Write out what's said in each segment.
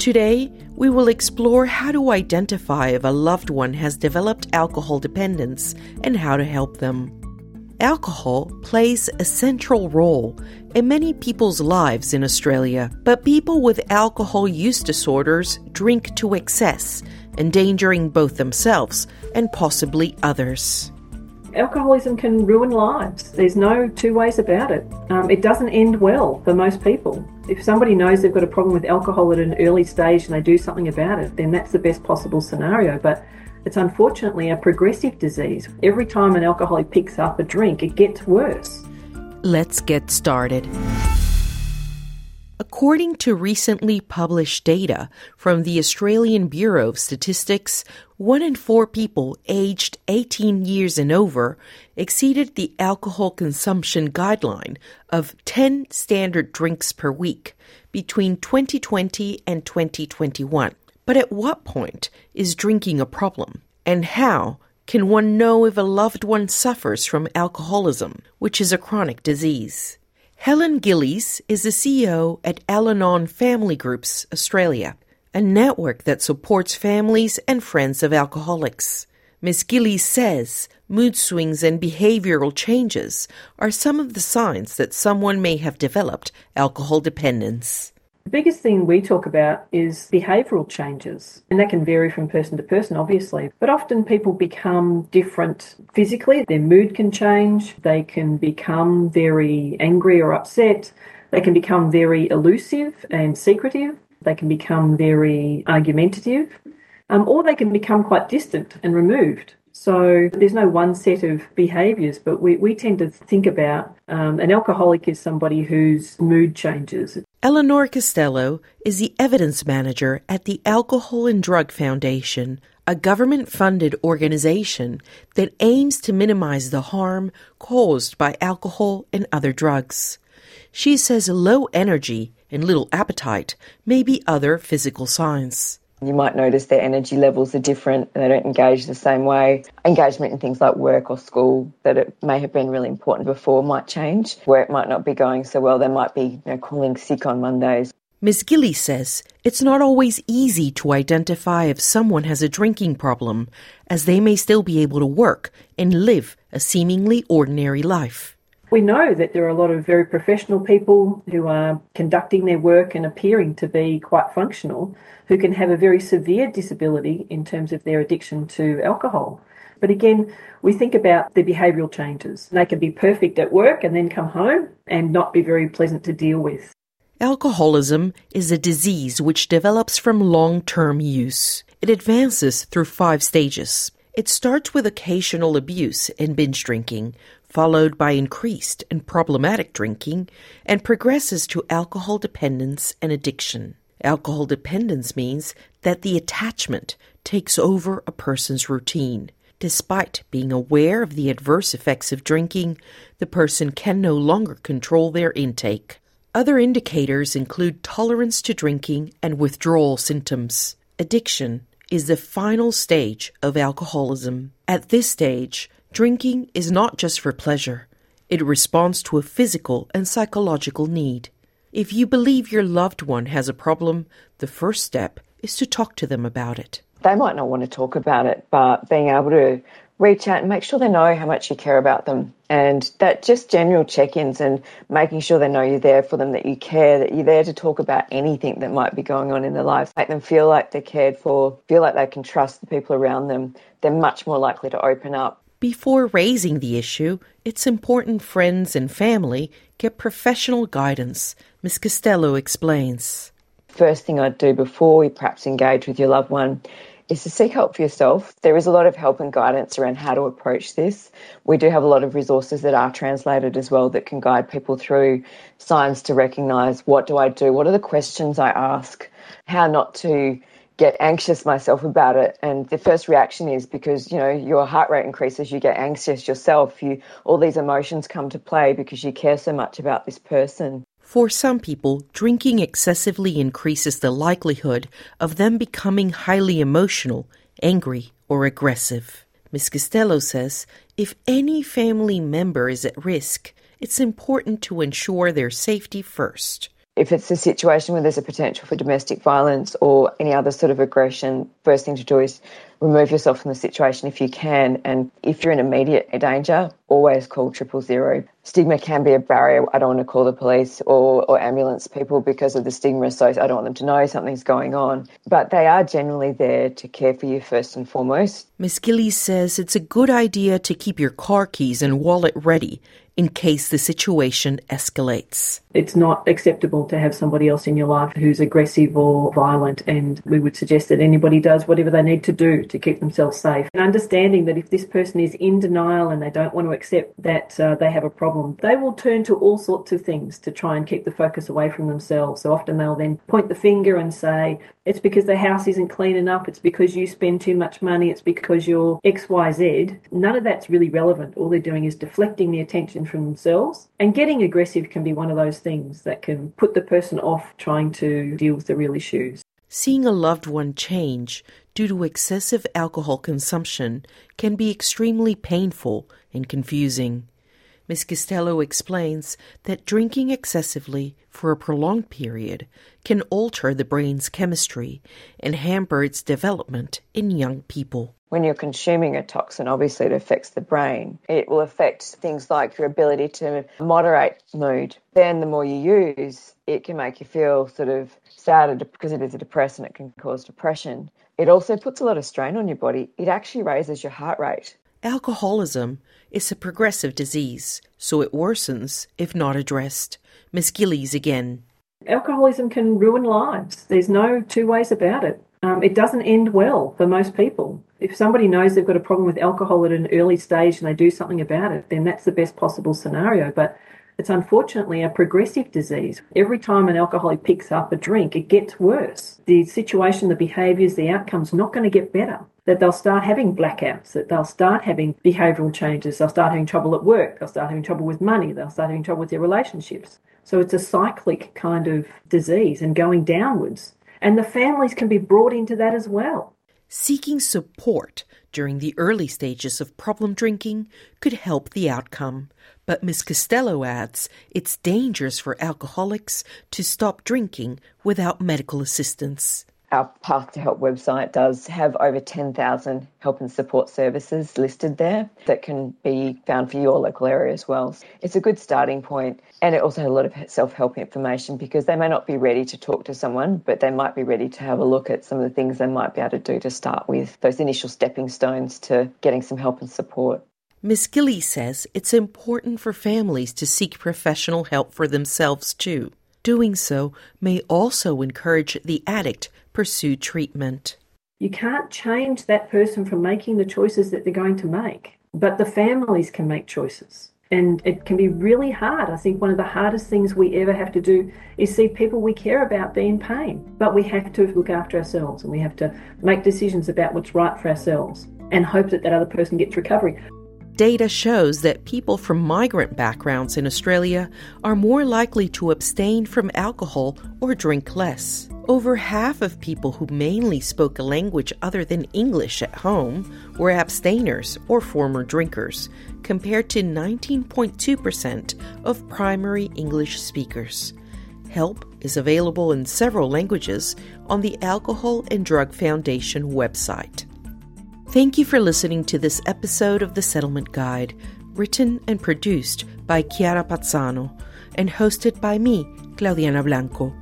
Today, we will explore how to identify if a loved one has developed alcohol dependence and how to help them. Alcohol plays a central role in many people's lives in Australia, but people with alcohol use disorders drink to excess, endangering both themselves and possibly others. Alcoholism can ruin lives. There's no two ways about it. Um, it doesn't end well for most people. If somebody knows they've got a problem with alcohol at an early stage and they do something about it, then that's the best possible scenario. But it's unfortunately a progressive disease. Every time an alcoholic picks up a drink, it gets worse. Let's get started. According to recently published data from the Australian Bureau of Statistics, one in four people aged 18 years and over exceeded the alcohol consumption guideline of 10 standard drinks per week between 2020 and 2021. But at what point is drinking a problem? And how can one know if a loved one suffers from alcoholism, which is a chronic disease? Helen Gillies is the CEO at Al Anon Family Groups Australia, a network that supports families and friends of alcoholics. Ms. Gillies says mood swings and behavioral changes are some of the signs that someone may have developed alcohol dependence. The biggest thing we talk about is behavioural changes, and that can vary from person to person, obviously. But often people become different physically, their mood can change, they can become very angry or upset, they can become very elusive and secretive, they can become very argumentative, um, or they can become quite distant and removed. So there's no one set of behaviours, but we, we tend to think about um, an alcoholic is somebody whose mood changes. Eleanor Costello is the evidence manager at the Alcohol and Drug Foundation, a government funded organization that aims to minimize the harm caused by alcohol and other drugs. She says low energy and little appetite may be other physical signs. You might notice their energy levels are different and they don't engage the same way. Engagement in things like work or school that it may have been really important before might change. Where it might not be going so well, they might be you know, calling sick on Mondays. Ms. Gillies says it's not always easy to identify if someone has a drinking problem, as they may still be able to work and live a seemingly ordinary life. We know that there are a lot of very professional people who are conducting their work and appearing to be quite functional who can have a very severe disability in terms of their addiction to alcohol. But again, we think about the behavioural changes. They can be perfect at work and then come home and not be very pleasant to deal with. Alcoholism is a disease which develops from long term use. It advances through five stages. It starts with occasional abuse and binge drinking, followed by increased and problematic drinking, and progresses to alcohol dependence and addiction. Alcohol dependence means that the attachment takes over a person's routine. Despite being aware of the adverse effects of drinking, the person can no longer control their intake. Other indicators include tolerance to drinking and withdrawal symptoms. Addiction is the final stage of alcoholism. At this stage, drinking is not just for pleasure, it responds to a physical and psychological need. If you believe your loved one has a problem, the first step is to talk to them about it they might not want to talk about it, but being able to reach out and make sure they know how much you care about them. And that just general check ins and making sure they know you're there for them, that you care, that you're there to talk about anything that might be going on in their lives. Make them feel like they're cared for, feel like they can trust the people around them. They're much more likely to open up. Before raising the issue, it's important friends and family get professional guidance, Ms. Costello explains. First thing I'd do before you perhaps engage with your loved one is to seek help for yourself. There is a lot of help and guidance around how to approach this. We do have a lot of resources that are translated as well that can guide people through signs to recognize what do I do? What are the questions I ask? How not to get anxious myself about it and the first reaction is because you know your heart rate increases you get anxious yourself you all these emotions come to play because you care so much about this person for some people, drinking excessively increases the likelihood of them becoming highly emotional, angry, or aggressive. Ms. Costello says if any family member is at risk, it's important to ensure their safety first. If it's a situation where there's a potential for domestic violence or any other sort of aggression, first thing to do is remove yourself from the situation if you can. And if you're in immediate danger, always call triple zero. Stigma can be a barrier. I don't want to call the police or, or ambulance people because of the stigma. So I don't want them to know something's going on. But they are generally there to care for you first and foremost. Ms. Gillies says it's a good idea to keep your car keys and wallet ready in case the situation escalates. It's not acceptable to have somebody else in your life who's aggressive or violent, and we would suggest that anybody does whatever they need to do to keep themselves safe. And understanding that if this person is in denial and they don't want to accept that uh, they have a problem, they will turn to all sorts of things to try and keep the focus away from themselves. So often they'll then point the finger and say, it's because the house isn't clean enough, it's because you spend too much money, it's because you're XYZ. None of that's really relevant. All they're doing is deflecting the attention from themselves. And getting aggressive can be one of those things that can put the person off trying to deal with the real issues. Seeing a loved one change due to excessive alcohol consumption can be extremely painful and confusing. Ms. Costello explains that drinking excessively for a prolonged period can alter the brain's chemistry and hamper its development in young people. When you're consuming a toxin, obviously it affects the brain. It will affect things like your ability to moderate mood. Then, the more you use, it can make you feel sort of sad because it is a depressant, it can cause depression. It also puts a lot of strain on your body. It actually raises your heart rate. Alcoholism is a progressive disease, so it worsens if not addressed. Miss Gillies again. Alcoholism can ruin lives. There's no two ways about it. Um, it doesn't end well for most people. If somebody knows they've got a problem with alcohol at an early stage and they do something about it, then that's the best possible scenario. But it's unfortunately a progressive disease. Every time an alcoholic picks up a drink, it gets worse. The situation, the behaviours, the outcome's not going to get better. That they'll start having blackouts, that they'll start having behavioural changes, they'll start having trouble at work, they'll start having trouble with money, they'll start having trouble with their relationships. So it's a cyclic kind of disease and going downwards. And the families can be brought into that as well. Seeking support during the early stages of problem drinking could help the outcome. But Ms. Costello adds it's dangerous for alcoholics to stop drinking without medical assistance. Our Path to Help website does have over 10,000 help and support services listed there that can be found for your local area as well. It's a good starting point and it also has a lot of self help information because they may not be ready to talk to someone, but they might be ready to have a look at some of the things they might be able to do to start with, those initial stepping stones to getting some help and support. Ms. Gillies says it's important for families to seek professional help for themselves too. Doing so may also encourage the addict pursue treatment. You can't change that person from making the choices that they're going to make, but the families can make choices. And it can be really hard. I think one of the hardest things we ever have to do is see people we care about be in pain. But we have to look after ourselves and we have to make decisions about what's right for ourselves. and hope that that other person gets recovery. Data shows that people from migrant backgrounds in Australia are more likely to abstain from alcohol or drink less. Over half of people who mainly spoke a language other than English at home were abstainers or former drinkers, compared to 19.2% of primary English speakers. Help is available in several languages on the Alcohol and Drug Foundation website. Thank you for listening to this episode of The Settlement Guide, written and produced by Chiara Pazzano and hosted by me, Claudiana Blanco.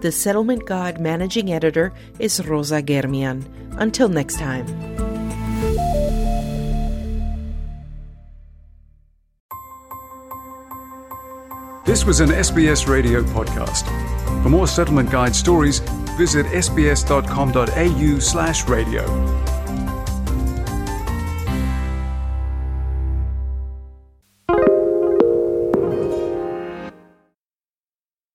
The Settlement Guide managing editor is Rosa Germian. Until next time. This was an SBS radio podcast. For more Settlement Guide stories, visit sbs.com.au slash radio.